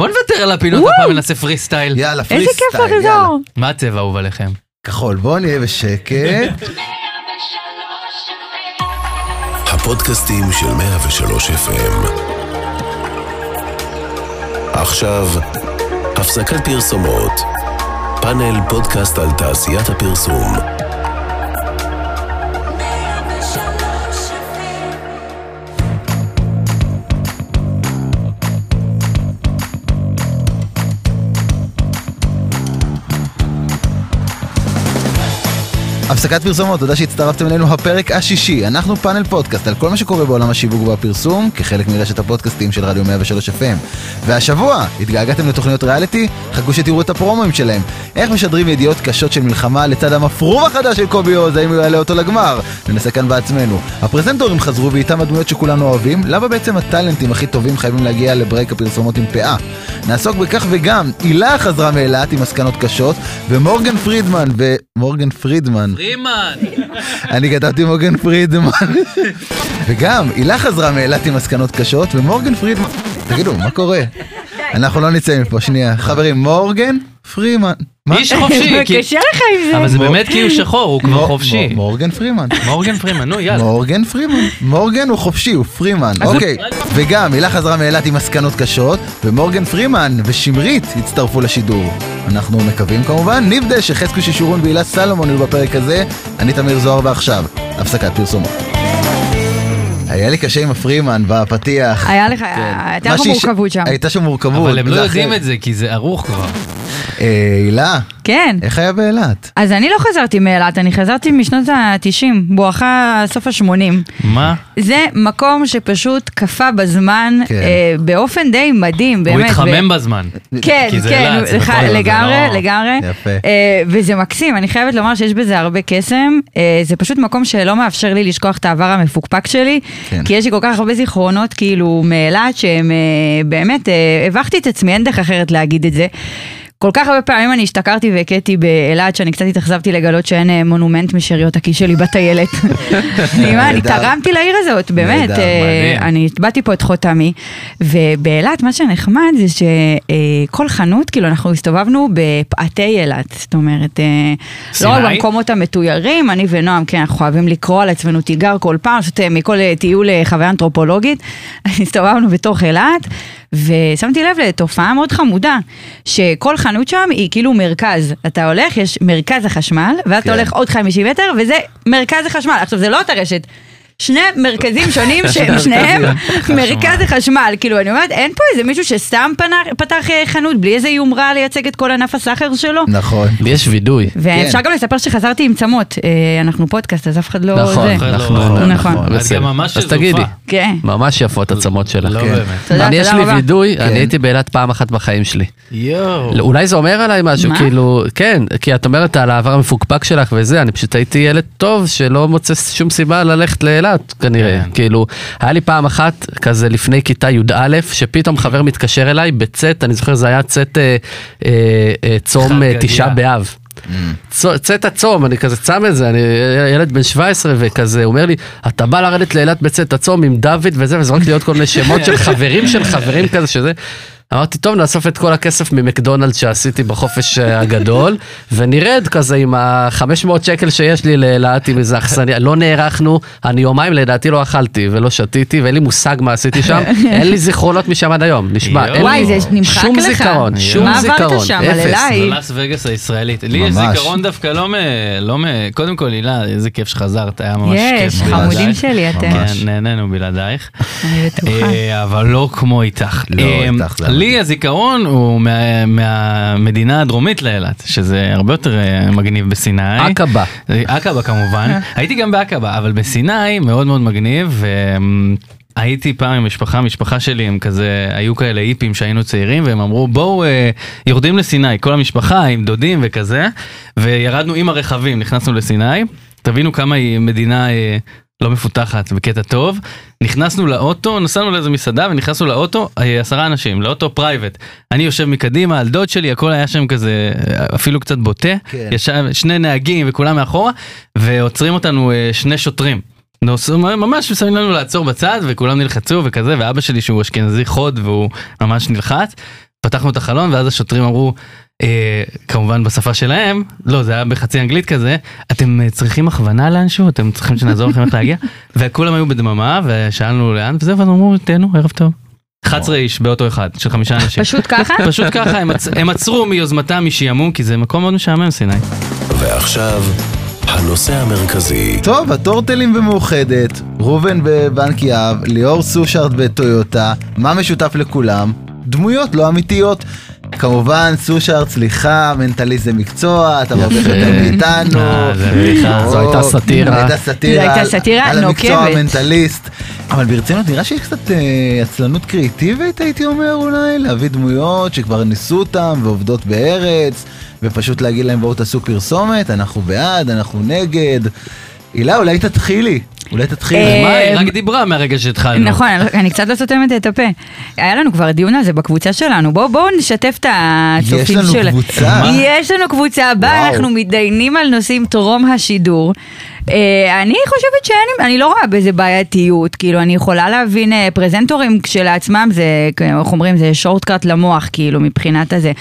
בוא נוותר על הפינות וואו. הפעם ונעשה פרי סטייל. יאללה, free איזה כיף style, יאללה. לחזור. מה הצבע האהוב עליכם? כחול, בואו נהיה בשקט. הפודקאסטים של 103 FM. עכשיו, הפסקת פרסומות. פאנל פודקאסט על תעשיית הפרסום. הפסקת פרסומות, תודה שהצטרפתם אלינו, הפרק השישי. אנחנו פאנל פודקאסט על כל מה שקורה בעולם השיווק והפרסום, כחלק מרשת הפודקאסטים של רדיו 103 FM. והשבוע, התגעגעתם לתוכניות ריאליטי? חכו שתראו את הפרומואים שלהם. איך משדרים ידיעות קשות של מלחמה לצד המפרום החדש של קובי עוז, האם הוא יעלה אותו לגמר? ננסה כאן בעצמנו. הפרזנטורים חזרו ואיתם הדמויות שכולנו אוהבים, למה בעצם הטאלנטים הכי טובים חייבים להגיע לברייק הפרסומות עם פאה? נעסוק בכך וגם, הילה חזרה מאילת עם מסקנות קשות, ומורגן פרידמן, ומורגן פרידמן, פרימן! אני כתבתי מורגן פרידמן. וגם, הילה חזרה מאילת עם מסקנות קשות, ומורגן פרידמן... תגידו, מה קורה? אנחנו לא נצא מפה, שנייה. חברים, מורגן פרימן. מה? איש חופשי, כי- קשה לך עם זה. אבל זה באמת כי הוא שחור, הוא כבר חופשי. מור- מורגן פרימן. מורגן פרימן, נו יאללה. מורגן פרימן. מורגן הוא חופשי, הוא פרימן. אוקיי. וגם, הילה חזרה מאילת עם מסקנות קשות, ומורגן פרימן ושמרית הצטרפו לשידור. אנחנו מקווים כמובן. ניב דשא, חזקו ששורון והילה סלומון היו בפרק הזה. אני תמיר זוהר ועכשיו, הפסקת פרסומות. היה לי קשה עם הפרימן בפתיח. היה לך, כן. הייתה לך מורכבות שם. הייתה שם מורכבות. אבל הם לא יודעים. את זה כי זה ערוך כבר. אה, הילה, כן. איך היה באילת? אז אני לא חזרתי מאילת, אני חזרתי משנות ה-90, בואכה סוף ה-80. מה? זה מקום שפשוט קפא בזמן כן. אה, באופן די מדהים, באמת. הוא ו- התחמם בזמן. כן, כי זה כן, אילת, זה לך- בכל זה לגמרי, לא- לגמרי. יפה. אה, וזה מקסים, אני חייבת לומר שיש בזה הרבה קסם. אה, זה פשוט מקום שלא מאפשר לי לשכוח את העבר המפוקפק שלי, כן. כי יש לי כל כך הרבה זיכרונות כאילו מאילת, שהם אה, באמת, אה, הבכתי את עצמי, אין דרך אחרת להגיד את זה. כל כך הרבה פעמים אני השתכרתי והכיתי באילת, שאני קצת התאכזבתי לגלות שאין אה, מונומנט משאריות הכיס שלי בטיילת. אני. תרמתי לעיר הזאת, באמת. אה. אני הטבעתי פה את חותמי, ובאילת מה שנחמד זה שכל חנות, כאילו אנחנו הסתובבנו בפאתי אילת, זאת אומרת, אה, לא רק? במקומות המתוירים, אני ונועם, כן, אנחנו אוהבים לקרוא על עצמנו תיגר כל פעם, אה, מכל אה, טיול אה, חוויה אנתרופולוגית, הסתובבנו בתוך אילת. ושמתי לב לתופעה מאוד חמודה, שכל חנות שם היא כאילו מרכז. אתה הולך, יש מרכז החשמל, ואז אתה כן. הולך עוד 50 מטר, וזה מרכז החשמל. עכשיו, זה לא אותה רשת. שני מרכזים שונים שהם שניהם מרכז החשמל. כאילו, אני אומרת, אין פה איזה מישהו שסתם פתח אה, חנות בלי איזה יומרה לייצג את כל ענף הסחר שלו. נכון. לי יש וידוי. ואפשר כן. גם לספר שחזרתי עם צמות. אה, אנחנו פודקאסט, אז אף אחד לא... נכון, לא- נכון, נכון. את. גם ממש אז. תגידי, כן. ממש יפות עצמות שלך. לא כן. באמת. יש לי. וידוי. אני הייתי באילת פעם אחת בחיים שלי. יואו. לא, אולי זה אומר עליי משהו, מה? כאילו, כן, כי את אומרת על העבר המפוקפק שלך וזה, אני פשוט הייתי ילד טוב שלא מוצא שום סיבה ללכת לאילת, כנראה. כן. כאילו, היה לי פעם אחת, כזה לפני כיתה י"א, שפתאום חבר מתקשר אליי בצאת, אני זוכר זה היה צאת אה, אה, אה, צום אה. תשעה באב. צ- צאת הצום, אני כזה צם את זה, אני ילד בן 17 וכזה, הוא אומר לי, אתה בא לרדת לאילת בצאת הצום עם דוד וזה, וזרק לי עוד כל מיני שמות של חברים של חברים כזה שזה. אמרתי, טוב, נאסוף את כל הכסף ממקדונלדס שעשיתי בחופש אה, הגדול, ונרד כזה עם ה-500 שקל שיש לי לאילת עם איזה אכסניה. לא נערכנו, אני יומיים לדעתי לא אכלתי ולא שתיתי, ואין לי מושג מה עשיתי שם, אין לי זיכרונות משם עד היום, נשמע, וואי, זה נמחק שום לך. זיכרון, שום מה עברת זיכרון, שם, על. אליי? זה לאס וגאס הישראלית. לי יש. זיכרון דווקא לא מ... לא מ... קודם כל, הילה, איזה כיף שחזרת, היה ממש כיף. יש, בלעדייך. חמודים שלי אתם. כן, נהנינו בלעדייך. אני בטוחה. אה, אבל לא כמו איתך. לא, אה, איתך לי הזיכרון הוא מה- מהמדינה הדרומית לאילת, שזה הרבה יותר אה, מגניב בסיני. עקבה. עקבה כמובן, הייתי גם בעקבה, אבל בסיני מאוד מאוד מגניב. הייתי פעם עם משפחה, המשפחה שלי הם כזה, היו כאלה היפים שהיינו צעירים והם אמרו בואו אה, יורדים לסיני, כל המשפחה עם דודים וכזה, וירדנו עם הרכבים, נכנסנו לסיני, תבינו כמה היא מדינה אה, לא מפותחת בקטע טוב, נכנסנו לאוטו, נסענו לאיזה מסעדה ונכנסנו לאוטו אה, עשרה אנשים, לאוטו private. אני יושב מקדימה על דוד שלי, הכל היה שם כזה אה, אפילו קצת בוטה, כן. ישב שני נהגים וכולם מאחורה, ועוצרים אותנו אה, שני שוטרים. ממש שמים לנו לעצור בצד וכולם נלחצו וכזה ואבא שלי שהוא אשכנזי חוד והוא ממש נלחץ פתחנו את החלון ואז השוטרים אמרו, אה, כמובן בשפה שלהם, לא זה היה בחצי אנגלית כזה, אתם אה, צריכים הכוונה לאנשהו, אתם צריכים שנעזור לכם איך להגיע, וכולם היו בדממה ושאלנו לאן וזה, ואז אמרו תהנו ערב טוב. 11 איש באוטו אחד של חמישה אנשים. פשוט ככה? פשוט ככה, הם, עצ... הם עצרו מיוזמתם משעמום, כי זה מקום מאוד משעמם סיני. ועכשיו, הנושא המרכזי. טוב, הטורטלים במאוחדת, ראובן בבנק יהב, ליאור סושארט בטויוטה, מה משותף לכולם? דמויות לא אמיתיות. כמובן, סושארט, סליחה, מנטליסט זה מקצוע, אתה מרוויח יותר מאיתנו. אה, זו הייתה סאטירה. הייתה סאטירה. זו הייתה סאטירה על המקצוע נוקבת. המנטליסט. אבל ברצינות, נראה שיש קצת אה, עצלנות קריאיטיבית, הייתי אומר אולי, להביא דמויות שכבר ניסו אותם ועובדות בארץ, ופשוט להגיד להם בואו תעשו פרסומת, אנחנו בעד, אנחנו נגד. הילה, אולי תתחילי. אולי תתחילי. אה, מה, היא רק דיברה מהרגע שהתחלנו. נכון, אני- אני קצת לא סותמת את הפה. היה לנו כבר דיון על זה בקבוצה שלנו, בואו נשתף את הצופים יש לנו. קבוצה? יש לנו קבוצה, בה. אנחנו מתדיינים על נושאים טרום השידור. אה, אני חושבת שאין, אני לא רואה בזה בעייתיות, כאילו אני יכולה להבין אה, פרזנטורים כשלעצמם זה, איך אומרים, זה שורטקאט למוח, כאילו מבחינת הזה.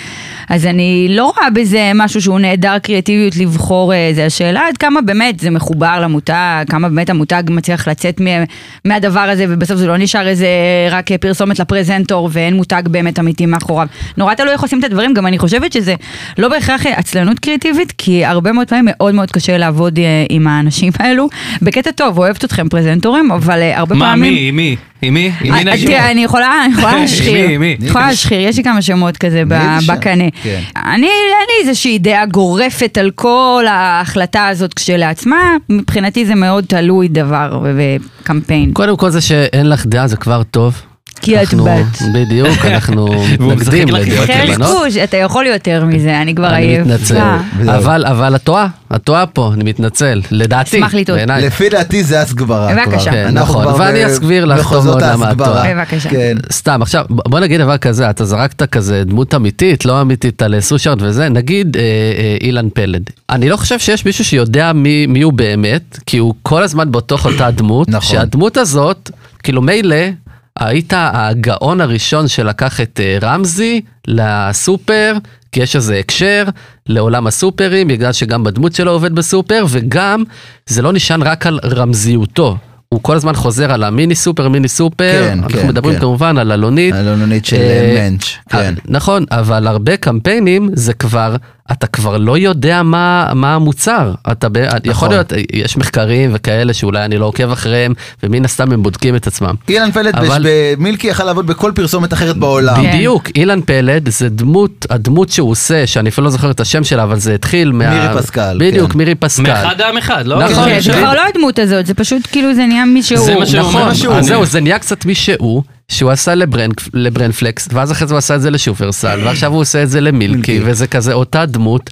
אז אני לא רואה בזה משהו שהוא נעדר קריאטיביות לבחור, אה, זה השאלה עד כמה באמת זה מחובר למותג, כמה באמת המותג מצליח לצאת מ- מהדבר הזה ובסוף זה לא נשאר איזה רק אה, פרסומת לפרזנטור ואין מותג באמת אמיתי מאחוריו. נורא תלוי איך עושים את הדברים, גם אני חושבת שזה לא בהכרח אה, עצלנות קריאטיבית, כי הרבה מאוד פעמים מאוד מאוד קשה לעבוד אה, עם האנשים האלו. בקטע טוב, אוהבת אתכם פרזנטורים, אבל אה, הרבה מה, פעמים... מי, מי? עם מי? עם אה, מי נגיד? תראה, אני יכולה, מי, להשחיר, מי? אני יכולה להשחיר, יש לי כמה שמות כזה מי? בקנה. כן. אני, אין לי איזושהי דעה גורפת על כל ההחלטה הזאת כשלעצמה, מבחינתי זה מאוד תלוי דבר וקמפיין. קודם כל זה שאין לך דעה זה כבר טוב. כי את אנחנו- בת. בדיוק, אנחנו מתנגדים לדעות לבנות. חוש, אתה יכול יותר מזה, אני כבר אני עייפה. מתנצל, וזהו. אבל אבל את טועה, את טועה פה, אני מתנצל, לדעתי, אשמח לטעות. בעיניי. לפי דעתי זה הסגברה. בבקשה. כן, נכון, ואני אסביר לך טוב מאוד למה את. טועה. בבקשה. כן. סתם, עכשיו, בוא נגיד דבר כזה, אתה זרקת כזה דמות אמיתית, לא אמיתית על סושארט וזה, נגיד אה, אה, אילן פלד. אני לא חושב שיש מישהו שיודע מי, מי הוא באמת, כי הוא כל הזמן בתוך אותה דמות, נכון. שהדמות הזאת, כאילו מילא, היית הגאון הראשון שלקח את אה, רמזי לסופר, כי יש איזה הקשר לעולם הסופרים, בגלל שגם בדמות שלו עובד בסופר, וגם זה לא נשען רק על רמזיותו. הוא כל הזמן חוזר על המיני סופר, מיני סופר, כן, אנחנו כן, מדברים כן. כמובן על אלונית. הלאומנית של אה, מענץ', כן. אה, נכון, אבל הרבה קמפיינים זה כבר, אתה כבר לא יודע מה, מה המוצר. אתה ב, יכול נכון. להיות, יש מחקרים וכאלה שאולי אני לא עוקב אחריהם, ומן הסתם הם בודקים את עצמם. אילן פלד אבל- במילקי יכל לעבוד בכל פרסומת אחרת בעולם. כן. בדיוק, אילן פלד זה דמות, הדמות שהוא עושה, שאני אפילו לא זוכר את השם שלה, אבל זה התחיל מה... מירי פסקל, בדיוק, כן. מירי פסקל. מאחד העם אחד, לא? נכון, כן, זה כן. כבר לא הדמות הזאת, זה פשוט כאילו זה נהיה מישהו. זה מה שהוא אומר. נכון, זהו, זה נהיה קצת מי שהוא, עשה לברנד, לברנד פלקס, ואז אחרי זה הוא עשה את זה לשופרסל, ועכשיו הוא עושה את זה למילקי, וזה כזה אותה דמות,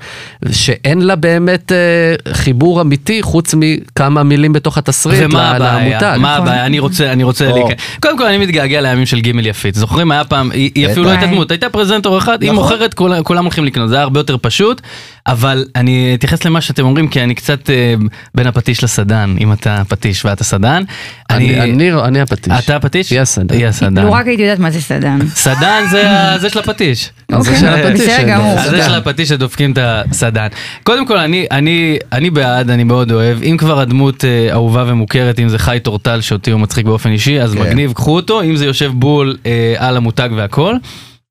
שאין לה באמת אה, חיבור אמיתי, חוץ מכמה מילים בתוך התסריט ומה הבעיה? מה הבעיה? אני רוצה, אני רוצה או. להיכנס. קודם כל אני מתגעגע לימים של גימל יפית. זוכרים היה פעם, היא היא אפילו לא. הייתה דמות, הייתה פרזנטור אחד, היא נכון. מוכרת, כולם כולם הולכים לקנות, זה היה הרבה יותר פשוט. אבל אני אתייחס למה שאתם אומרים, כי אני קצת אה, בין הפטיש לסדן, אם אתה פטיש ואתה סדן. אני, אני, אני הפטיש. אתה הפטיש? היא הסדן. היא הסדן. לו רק הייתי יודעת מה זה סדן. סדן זה זה של הפטיש. זה אוקיי, של הפטיש, בסדר כן. גמור. אז זה של הפטיש שדופקים את הסדן. קודם כל אני אני אני בעד אני מאוד אוהב אם כבר הדמות אה, אהובה ומוכרת אם זה חי טורטל שאותי הוא מצחיק באופן אישי אז כן. מגניב קחו אותו אם זה יושב בול אה, על המותג והכל.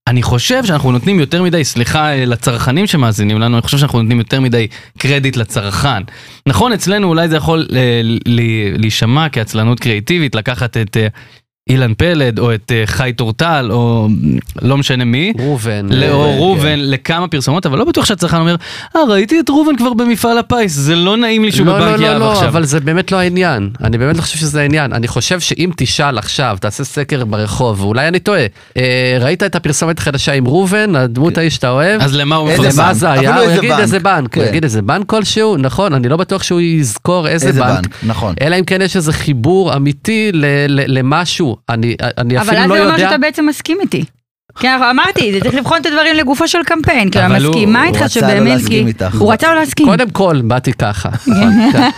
אני חושב שאנחנו נותנים יותר מדי סליחה אה, לצרכנים שמאזינים לנו אני חושב שאנחנו נותנים יותר מדי קרדיט לצרכן. נכון אצלנו אולי זה יכול אה, להישמע כעצלנות קריאיטיבית לקחת את. אילן פלד או את אה, חי טורטל או לא משנה מי ראובן. לאור אה, ראובן לכמה פרסומות אבל לא בטוח שהצרכן אומר אה ראיתי את ראובן כבר במפעל הפיס זה לא נעים לי שהוא לא, לא, בבנק לא, יהב לא, עכשיו. אבל זה באמת לא העניין. אני באמת לא חושב שזה העניין. אני חושב שאם תשאל עכשיו, תעשה סקר ברחוב, ואולי אני טועה, אה, ראית את הפרסומת החדשה עם ראובן, הדמות ההיא שאתה אוהב? אז למה הוא מפרסם? למה זה היה? הוא יגיד. איזה בנק, הוא כן. יגיד איזה בנק כלשהו, נכון, אני לא בטוח שהוא יזכור איזה איזה בנק. בנק, נכון. אלא אם כן יש איזה חיבור אמיתי ל- אני אני אבל אפילו אז לא זה אומר יודע. שאתה בעצם מסכים איתי. כן, אמרתי, זה צריך לבחון את הדברים לגופו של קמפיין, אבל אני מסכימה איתך לא שבאמת, כי- איתך. הוא רצה לא להסכים. קודם כל, באתי ככה. נכון, כן.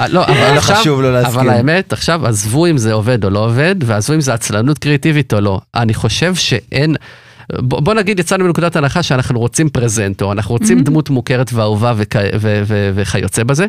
אה, לא, אבל עכשיו, להסכים. אבל האמת, עכשיו עזבו אם זה עובד או לא עובד, ועזבו אם זה עצלנות קריאיטיבית או לא. אני חושב שאין, בוא, בוא נגיד יצאנו מנקודת הנחה שאנחנו רוצים פרזנטור, אנחנו רוצים Mm-hmm. דמות מוכרת ואהובה וכ, ו, ו, וכיוצא בזה.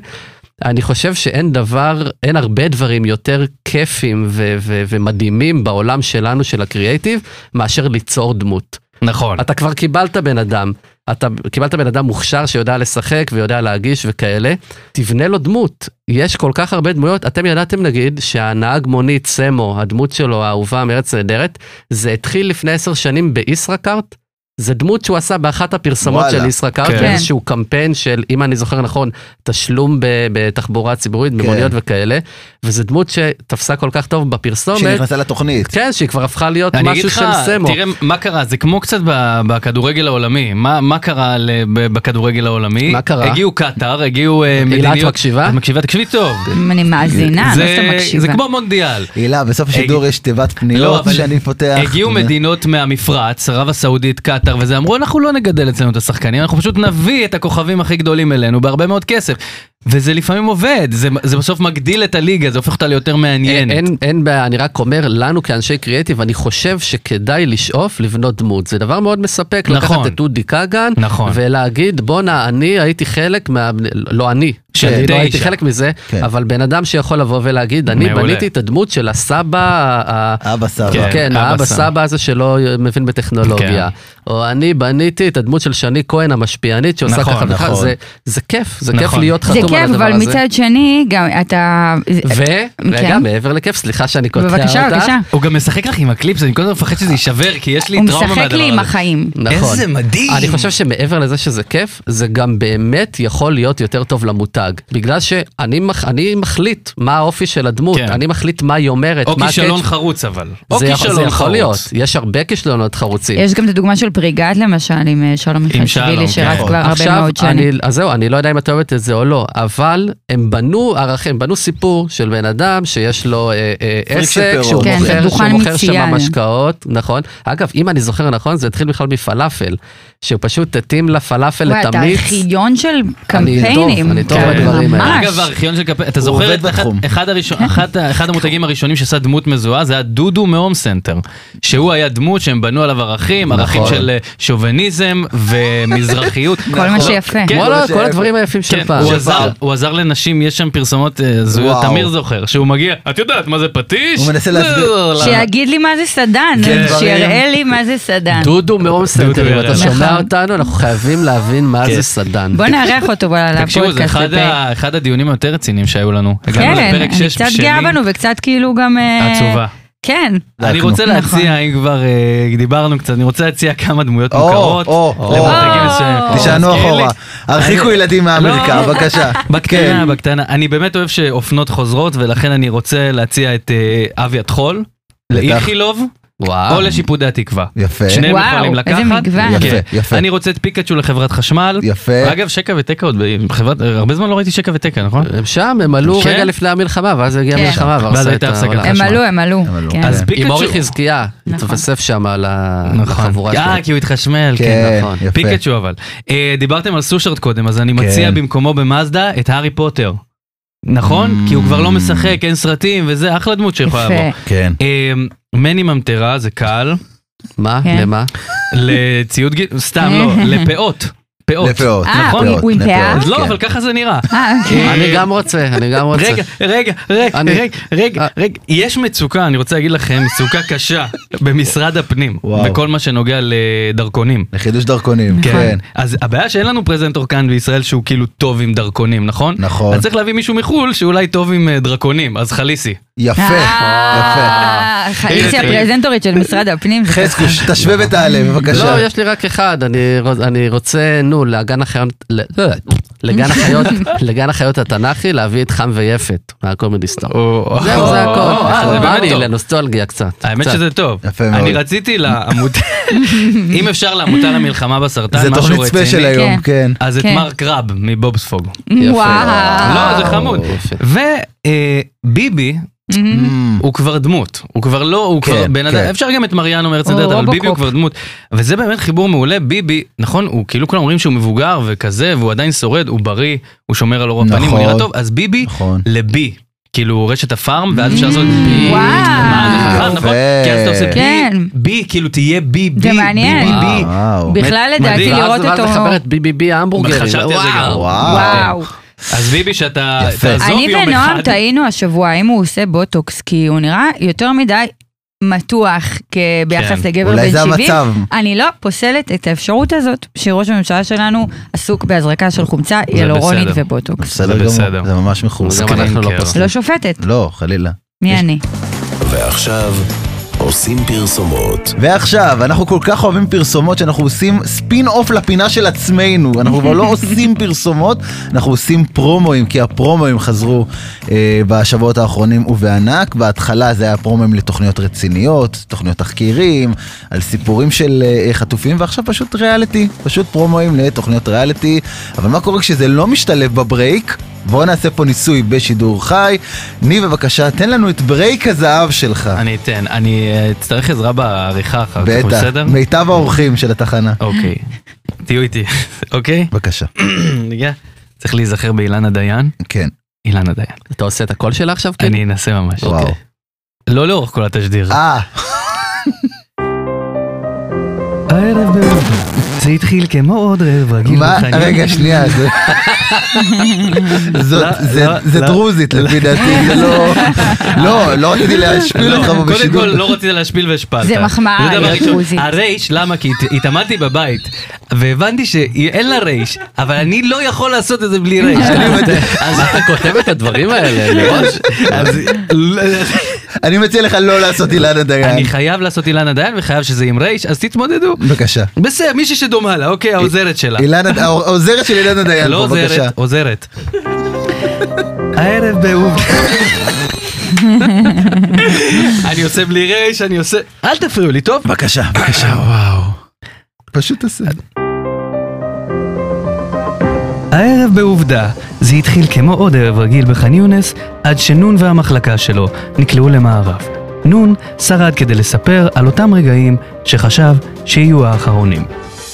אני חושב שאין דבר, אין הרבה דברים יותר כיפים ו, ו, ומדהימים בעולם שלנו של הקריאייטיב, מאשר ליצור דמות. נכון. אתה כבר קיבלת בן אדם, אתה קיבלת בן אדם מוכשר שיודע לשחק ויודע להגיש וכאלה, תבנה לו דמות. יש כל כך הרבה דמויות, אתם ידעתם נגיד שהנהג מונית סמו, הדמות שלו האהובה מארץ נהדרת, זה התחיל לפני עשר שנים בישראכרט. זה דמות שהוא עשה באחת הפרסומות וואלה. של ישראכרט, כן. באיזשהו קמפיין של, אם אני זוכר נכון, תשלום ב- בתחבורה ציבורית, במוניות כן. וכאלה, וזו דמות שתפסה כל כך טוב בפרסומת, שנכנסה לתוכנית. כן, שהיא כבר הפכה להיות משהו לך, של סמו. תראה מה קרה, זה כמו קצת בכדורגל העולמי. מה מה קרה בכדורגל העולמי? מה קרה? הגיעו קטאר, הגיעו אה, הילה, את מדיניות... מקשיבה? את מקשיבה? תקשיבי טוב. אני מאזינה, לא זה- סתם מקשיבה. זה כמו מונדיאל. הילה, בסוף השידור יש תיבת לא, פניות אבל שאני פותח. הגיעו מדינות מהמפרץ, ערב הסעודית, קטאר, וזה אמרו אנחנו לא נגדל אצלנו את השחקנים, אנחנו פשוט נביא את הכוכבים הכי גדולים אלינו בהרבה מאוד כסף. וזה לפעמים עובד, זה, זה בסוף מגדיל את הליגה, זה הופך אותה ליותר אין, מעניינת. אין, אין בעיה, אני רק אומר, לנו כאנשי קריאיטיב, אני חושב שכדאי לשאוף לבנות דמות. זה דבר מאוד מספק, נכון. לקחת את אודי כגן, נכון. ולהגיד, בואנה, אני הייתי חלק מה... לא אני, שאני לא הייתי. חלק מזה, כן. אבל בן אדם שיכול לבוא ולהגיד, אני מעולה. בניתי את הדמות של הסבא, ה- אבא סבא. כן. כן, אבא האבא סבא. סבא הזה שלא מבין בטכנולוגיה. או אני בניתי את הדמות של שני כהן המשפיענית שעושה נכון, ככה וככה, נכון. זה- זה כיף, זה נכון. כיף להיות זה חתום על אבל. מצד שני, גם אתה... ורגע, כן. מעבר לכיף, סליחה שאני קוטע אותך. בבקשה, בבקשה. הוא גם משחק לך עם הקליפס, אני כל הזמן מפחד שזה יישבר, כי יש לי הוא טראומה מהדבר משחק הזה. לי עם החיים. נכון. איזה מדהים. אני חושב שמעבר לזה שזה כיף, זה גם באמת יכול להיות יותר טוב למותג. בגלל שאני מח, אני מחליט מה האופי של הדמות, כן. אני מחליט מה היא אומרת, או מה כישלון. חרוץ אבל. או זה, יכול- זה כישלון יכול להיות, חרוץ. יש הרבה כישלונות חרוצים. יש גם את הדוגמה של פריגת למשל, עם אה, שלום שלום, מיכאלשווילי, שרץ כן. כבר הרבה מאוד שנים. אז זהו, אני לא יודע אם את אוהבת את זה או לא, אבל הם בנו ערכים, הם בנו סיפור של בן אדם שיש לו אה, אה, עסק. שהוא כן, מוכר, שהוא מוכר. שם משקאות, נכון. אגב, אם אני זוכר נכון, זה התחיל בכלל מפלאפל, שהוא פשוט התאים לפלאפל וואי, את אתה המיץ. ארכיון של אני קמפיינים. טוב, אני טוב כן, בדברים האלה. אגב הארכיון של קמפיין, אתה זוכר את אחד-. אחד הראשון- אחת ה- אחד המותגים הראשונים שעשה דמות מזוהה זה היה דודו מהום סנטר. שהוא היה דמות שהם בנו עליו ערכים, ערכים נכון. של אה, שוביניזם ומזרחיות. כל מה שיפה. כן, כל. הדברים היפים של כן, פעם. הוא עזר- הוא עזר לנשים, יש שם פרסומות אה, הזויות. תמיר זוכר, שהוא מגיע, את יודעת מה זה פטיש? הוא מנסה להסביר. לא, לא. שיגיד לי מה זה סדן, כן. שיראה לי מה זה סדן. דודו סנטר, אם. אתה שומע. אותנו, אנחנו חייבים להבין מה כן. זה סדן. בוא נארח אותו תקשיבו, זה לפודקאסט. אחד הדיונים היותר רציניים שהיו לנו. כן, אני קצת. גאה בנו וקצת כאילו גם... אה, עצובה. כן. אני. רוצה נכון. להציע, אם כבר אה, דיברנו קצת, אני רוצה להציע כמה דמויות או, מוכרות. או, או. מסוימים. תשענו אחורה. הרחיקו ילדים מהמרקע. בבקשה. בקטנה. בקטנה. אני באמת אוהב שאופנות חוזרות, ולכן אני רוצה להציע את אה, אבי הטחול. לאיכילוב, וואו. או לשיפודי התקווה. יפה. שניהם וואו, יכולים איזה לקחת. מגוון. יפה, כן. יפה. אני רוצה את פיקאצ'ו לחברת חשמל. יפה. אגב, שקע ותקע עוד בחברת, הרבה זמן לא ראיתי שקע ותקע, נכון? הם שם, הם עלו כן. רגע לפני המלחמה, ואז הגיעה כן. המלחמה, ואז הייתה הפסקת חשמל. עלו, הם עלו. הם עלו. כן. אז עם פיקאצ'ו... אורי חזקיה, נכון. התווסף שם על ה- נכון. לחבורה שלו. אה, כי הוא התחשמל, כן. כן, נכון. יפה. פיקאצ'ו אבל. אה, דיברתם על סושארט קודם, אז אני מציע כן. במקומו במאזדה את הארי פוטר. נכון? Mm. כי הוא כבר לא משחק, אין סרטים, וזה אחלה דמות שיכולה לבוא. כן. מני ממטרה זה קל, מה? כן. למה? לציוד גיל, סתם לא, לפאות. פאות. לפאות. אה, נכון? הוא- הוא עם פאה? לא, כן. אבל ככה זה נראה. אה, אוקיי. אני גם רוצה, אני גם רוצה. רגע, רגע, רגע, רגע, רגע, אה. רגע, יש מצוקה, אני רוצה להגיד לכם, מצוקה קשה במשרד הפנים. בכל מה שנוגע לדרכונים. לחידוש דרכונים, נכון. כן. אז הבעיה שאין לנו פרזנטור כאן בישראל שהוא כאילו טוב עם דרכונים, נכון? נכון. אז צריך להביא מישהו מחו"ל שאולי טוב עם אה, דרקונים, אז חליסי. יפה, יפה. אה, חליסי הפרזנטורית של משרד הפנים. חזקוש, תשווה ותעלה, בבקשה. לא, יש לי רק אחד, אני רוצה, נו, לגן החיות, ל- לא, לגן החיות, לגן החיות התנ"כי, להביא את חם ויפת, מהקומדי סטאר. זהו, זה הכל. אה, זה בא לי. לנוסטולגיה קצת. האמת. שזה טוב. יפה מאוד. אני רציתי לעמותה, אם אפשר לעמותה למלחמה בסרטן, זה משהו תוכנית ספיישל רציני, היום, כן. אז את כן. מרק רב מבובספוג. יפה. וואו. לא, זה חמוד. וביבי, הוא כבר דמות, הוא כבר לא, הוא כן, כבר בן אדם, כן. אפשר גם את מריאנו נהדרת, אבל. ביבי הוא כבר דמות. וזה באמת חיבור מעולה, ביבי, נכון, הוא כאילו כולם אומרים שהוא מבוגר וכזה, והוא עדיין שורד, הוא בריא, הוא שומר על אורח פנים, הוא נכון. נראה טוב, אז ביבי נכון. לבי. כאילו רשת הפארם, ואז אפשר לעשות... וואו. מה, נכון? כי אז אתה עושה בי, כן. בי, כאילו תהיה בי, בי, בי. בי, בי. בכלל לדעתי. לראות ואז אותו... לחבר את BBB ההמבורגרים. חשבתי על זה גם. וואו. אז ביבי שאתה יפה. תעזוב אני יום ונועם אחד. טעינו השבוע אם הוא עושה בוטוקס, כי הוא נראה יותר מדי מתוח ביחס כן. לגבר אולי בן זה 70. המצב. אני לא פוסלת את האפשרות הזאת שראש הממשלה שלנו עסוק בהזרקה של חומצה היאלורונית בסדר. ובוטוקס. בסדר זה בסדר. גמור, זה ממש מחוץ. גם אנחנו לא. פוסלים. לא שופטת, לא, חלילה. מי אני? ועכשיו, עושים פרסומות. ועכשיו, אנחנו כל כך אוהבים פרסומות שאנחנו עושים spin off לפינה של עצמנו. אנחנו כבר לא עושים פרסומות, אנחנו עושים פרומואים, כי הפרומואים חזרו אה, בשבועות האחרונים ובענק. בהתחלה זה היה פרומואים לתוכניות רציניות, תוכניות תחקירים, על סיפורים של אה, חטופים, ועכשיו פשוט ריאליטי, פשוט פרומואים לתוכניות ריאליטי. אבל מה קורה כשזה לא משתלב ב break? בואו נעשה פה ניסוי בשידור חי. ניב, בבקשה, תן לנו את break הזהב שלך. אני אתן, אני אה, אצטרך עזרה בעריכה אחר כך, בטח, בסדר? מיטב האורחים של התחנה. אוקיי, תהיו איתי, אוקיי? בבקשה. צריך להיזכר באילנה דיין. כן, אילנה דיין. אתה עושה את הקול שלה עכשיו? כאילו? אני אנסה ממש. וואו. לא לאורך כל התשדיר. אה, הערב זה התחיל כמו עוד רבע רגיל מה? בחיים. רגע, שנייה. זה- לא, לא, לא. דרוזית לפי דעתי, זה לא... לא, לא רציתי להשפיל לא, אותך פה קודם בשידור. כל לא רציתי להשפיל והשפלת. זה מחמאה. דרוזית. הרייש, למה? כי הת- התאמנתי בבית, והבנתי שאין לה רייש, אבל אני לא יכול לעשות את זה בלי רייש. אז אתה כותב את הדברים האלה? אז אני מציע לך לא לעשות אילנה דיין. אני חייב לעשות אילנה דיין וחייב שזה עם רייש, אז תתמודדו. בבקשה. בסדר, מישהי שדומה לה, אוקיי, העוזרת שלה. העוזרת של אילנה דיין לא פה, עוזרת, בבקשה. עוזרת. הערב באוב. אני עושה בלי רייש, אני עושה... אל תפריעו לי, טוב? בבקשה, בבקשה, וואו. פשוט תעשה. הערב בעובדה, זה התחיל כמו עוד ערב רגיל בח'אן יונס, עד שנון והמחלקה שלו נקלעו למארב. נון שרד כדי לספר על אותם רגעים שחשב שיהיו האחרונים.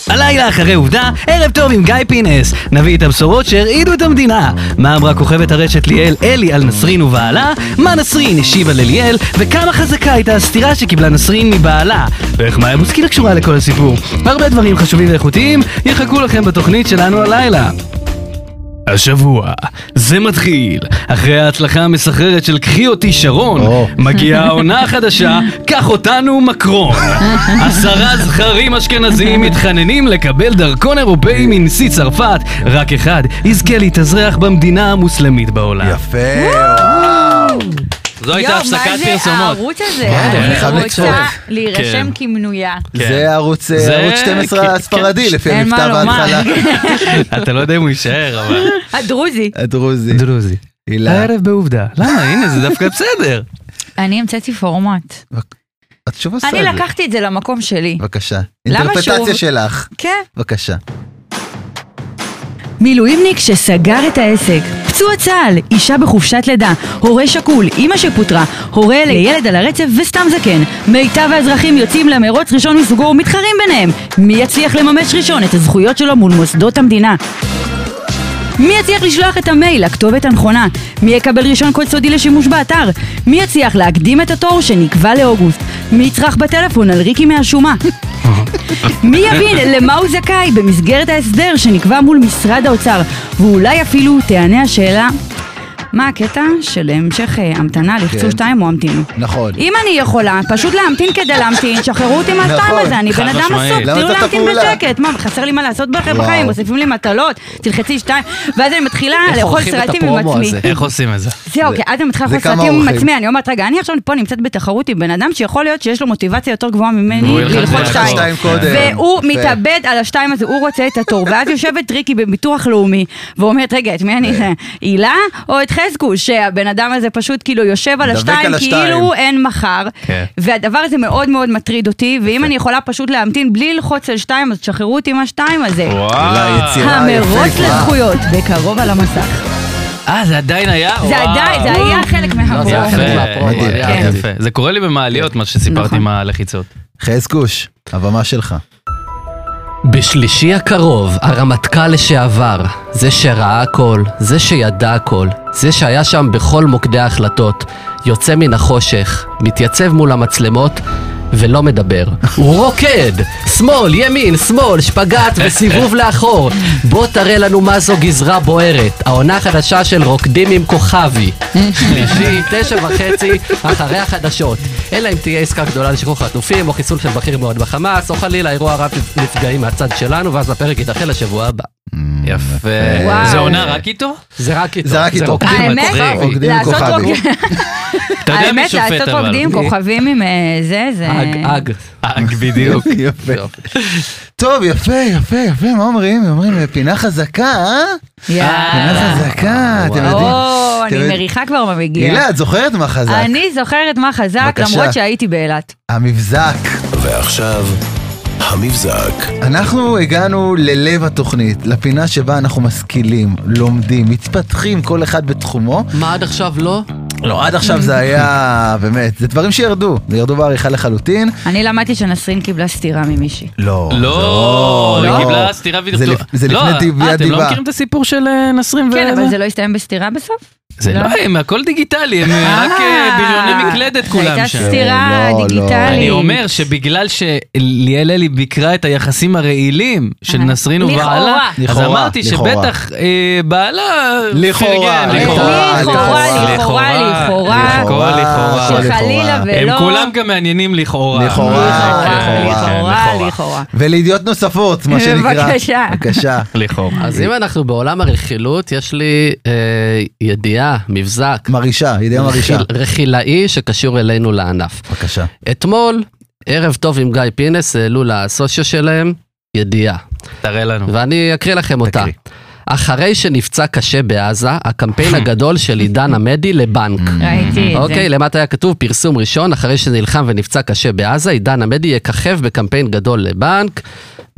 הלילה אחרי עובדה, ערב טוב עם גיא פינס. נביא את הבשורות שהרעידו את המדינה. מה אמרה כוכבת הרשת ליאל אלי על נסרין ובעלה? מה נסרין השיבה לליאל? וכמה חזקה הייתה הסתירה שקיבלה נסרין מבעלה? ואיך מאיה בוסקילה קשורה לכל הסיפור? הרבה דברים חשובים ואיכותיים יחכו לכם בתוכנית שלנו הלילה. השבוע, זה מתחיל. אחרי ההצלחה המסחררת של קחי אותי שרון. מגיעה העונה החדשה, קח אותנו מקרון. עשרה זכרים אשכנזים מתחננים לקבל דרכון אירופאי מנשיא צרפת, רק אחד יזכה להתאזרח במדינה המוסלמית בעולם. יפה. זו הייתה יואו, הפסקת מה זה פרסומות. הערוץ הזה? אני חייב אני לצפות. רוצה להירשם כן. כמנויה. כן. זה ערוץ אה, זה- ערוץ 12 כן, הספרדי כן. לפי המבטא. בהתחלה. אתה לא יודע אם הוא יישאר, אבל... הדרוזי. הדרוזי. דרוזי. הילה. הערב בעובדה. למה? הנה, זה דווקא בסדר. אני המצאתי פורמט. התשובה עושה אני את זה. לקחתי את זה למקום שלי. בבקשה. אינטרפטציה שוב? שלך. כן. בבקשה. מילואימניק שסגר את העסק, פצוע צה"ל, אישה בחופשת לידה, הורה שכול, אימא שפוטרה, הורה לילד על הרצף וסתם זקן. מיטב האזרחים יוצאים למרוץ ראשון מסוגו ומתחרים ביניהם. מי יצליח לממש ראשון את הזכויות שלו מול מוסדות המדינה? מי יצליח לשלוח את המייל לכתובת הנכונה? מי יקבל רישיון קוד סודי לשימוש באתר? מי יצליח להקדים את התור שנקבע לאוגוסט? מי יצרח בטלפון על ריקי מהשומה? מי יבין למה הוא זכאי במסגרת ההסדר שנקבע מול משרד האוצר? ואולי אפילו תענה השאלה מה הקטע של המשך אה, המתנה, לחצו כן. שתיים או המתינו? נכון. אם אני יכולה, פשוט להמתין כדי להמתין, שחררו אותי מהשתיים נכון. הזה, אני חד בן אדם משמעית. עסוק, למה תנו להמתין הפעולה? בשקט, מה, חסר לי מה לעשות בכם וואו. בחיים, מוסיפים לי מטלות, תלחצי שתיים, ואז אני מתחילה איך לאכול עורכים את סרטים עם הפרומו עצמי. הזה? איך עושים את זה? זהו, כי אז אני מתחילה זה לאכול כמה סרטים עם. עצמי, אני אומרת, רגע, אני עכשיו פה נמצאת בתחרות עם בן אדם שיכול להיות שיש לו מוטיבציה יותר גבוהה ממני ילחץ ללחוץ. שתיים. שתיים קודם. והוא יפה. מתאבד על השתיים הזה, הוא רוצה את התור, ואז יושבת ריקי בביטוח לאומי, ואומרת, רגע, את מי אני, הילה או את חזקו, שהבן אדם הזה פשוט כאילו יושב על השתיים, על השתיים. כאילו אין מחר, כן. והדבר הזה מאוד מאוד מטריד אותי, ואם אני יכולה פשוט להמתין בלי ללחוץ על שתיים, אז תשחררו אותי מהשתיים הזה. יצירה המרוץ. לזכויות, בקרוב על המסך. אה, זה עדיין היה? זה וואו. עדיין, זה היה חלק לא. חלק. מדהים. יפה. זה קורה לי במעליות, מה שסיפרתי נכון. עם הלחיצות. חזקוש, הבמה שלך. בשלישי הקרוב, הרמטכ"ל לשעבר, זה שראה הכל, זה שידע הכל, זה שהיה שם בכל מוקדי ההחלטות, יוצא מן החושך, מתייצב מול המצלמות ולא מדבר. הוא רוקד! שמאל, ימין, שמאל, שפגאט וסיבוב לאחור. בוא תראה לנו מה זו גזרה בוערת. העונה החדשה של רוקדים עם כוכבי. שלישי, תשע וחצי, אחרי החדשות. אלא אם תהיה עסקה גדולה לשחרור חטופים, או חיסול של בכיר מאוד בחמאס, או חלילה אירוע רב נפגעים מהצד שלנו, ואז הפרק יידחה לשבוע הבא. יפה. זה עונה רק איתו? זה רק איתו. זה רק איתו. רוקדים עם האמת. רוקדים עם לעשות כוכבי. אתה יודע מי האמת, שופט לעשות אבל. רוקדים עם כוכבים עם אה, זה, זה... אג, אג. אג, בדיוק. יפה. טוב, יפה, יפה, יפה, מה אומרים? אומרים פינה חזקה, אה? יאללה. פינה חזקה, אתם יודעים. או, אני מריחה כבר מה מגיע. הילה, את זוכרת מה חזק? אני זוכרת מה חזק. למרות שהייתי באילת. המבזק. ועכשיו, המבזק. אנחנו הגענו ללב התוכנית, לפינה שבה אנחנו משכילים, לומדים, מתפתחים, כל אחד בתחומו. מה עד עכשיו לא? לא, עד עכשיו זה היה, באמת, זה דברים שירדו, זה ירדו בעריכה לחלוטין. אני למדתי שנסרין קיבלה סטירה ממישהי. לא. לא, לא. היא קיבלה סטירה. לפ- זה לא, לפני דיב- אה, אתם לא דיבה. מכירים את הסיפור של אה, נסרים כן, וזה? אבל זה לא הסתיים בסטירה בסוף? זה לא. לא הם, הכל דיגיטלי, הם אה, רק אה, בריוני מקלדת כולם הייתה שם. סטירה לא, לא. דיגיטלית. אני אומר שבגלל שליאל אלי ביקרה את היחסים הרעילים של אה. נסרין. ובעלה, אז אמרתי. שבטח בעלה לכאורה, לכאורה, לכאורה, לכאורה, לכאורה. שחלילה לכאורה. הם ולא... כולם גם מעניינים לכאורה. לכאורה, לכאורה, לכאורה. לכאורה. ולידיעות נוספות, מה שנקרא. בבקשה. בבקשה. לכאורה. אז אם אנחנו בעולם הרכילות, יש לי אה, ידיעה, מבזק, מרעישה, ידיעה מרעישה. רכיל- רכילאי שקשור אלינו לענף. בבקשה. אתמול, ערב טוב עם גיא פינס, העלו לסוציו שלהם ידיעה, תראה לנו. ואני אקריא לכם אותה. תקריא. אחרי שנפצע קשה בעזה, הקמפיין הגדול של עידן עמדי לבנק. ראיתי את אוקיי, זה. למטה היה כתוב פרסום ראשון, אחרי שנלחם ונפצע קשה בעזה, עידן עמדי יככב בקמפיין גדול לבנק,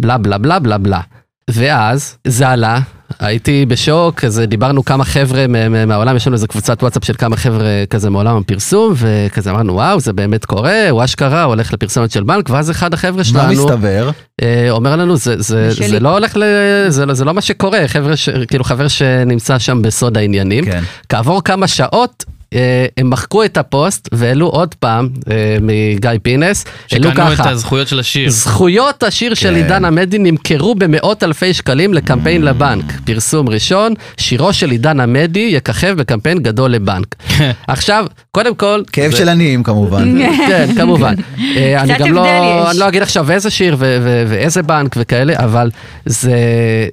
בלה בלה בלה בלה בלה. ואז זה עלה, הייתי בשוק, אז דיברנו כמה חבר'ה מהעולם, יש לנו איזה קבוצת וואטסאפ של כמה חבר'ה כזה מעולם הפרסום, וכזה אמרנו וואו זה באמת קורה, הוא אשכרה הולך לפרסומת של בנק, ואז אחד החבר'ה מה שלנו מסתבר? אה, אומר לנו זה, זה. זה לא הולך ל... זה, לא- זה לא מה שקורה, חבר'ה, ש, כאילו חבר שנמצא שם בסוד העניינים. כן. כעבור כמה שעות הם מחקו את הפוסט והעלו עוד פעם אה, מגיא פינס, העלו שקנו את. הזכויות של השיר. זכויות השיר של כן. עידן עמדי נמכרו במאות אלפי שקלים לקמפיין לבנק. פרסום ראשון, שירו של עידן עמדי יככב בקמפיין גדול לבנק. עכשיו, קודם כל... כאב זה- של עניים כמובן. כן, כמובן. אה, אני גם לא, לא אגיד עכשיו איזה שיר ו- ו- ואיזה בנק וכאלה, אבל זה,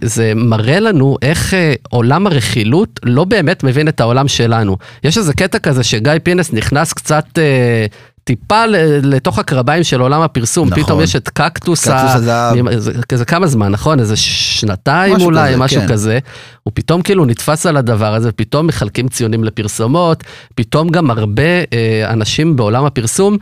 זה מראה לנו איך אה, עולם הרכילות לא באמת מבין את העולם שלנו. יש איזה קטע כזה שגיא פינס נכנס קצת... אה, טיפה לתוך הקרביים של עולם הפרסום, נכון. פתאום יש את קקטוס, קקטוס הזהב. זה, זה כמה זמן, נכון? איזה שנתיים משהו אולי, כזה, משהו כן. כזה. הוא פתאום כאילו נתפס על הדבר הזה, פתאום מחלקים ציונים לפרסומות, פתאום גם הרבה אה, אנשים בעולם הפרסום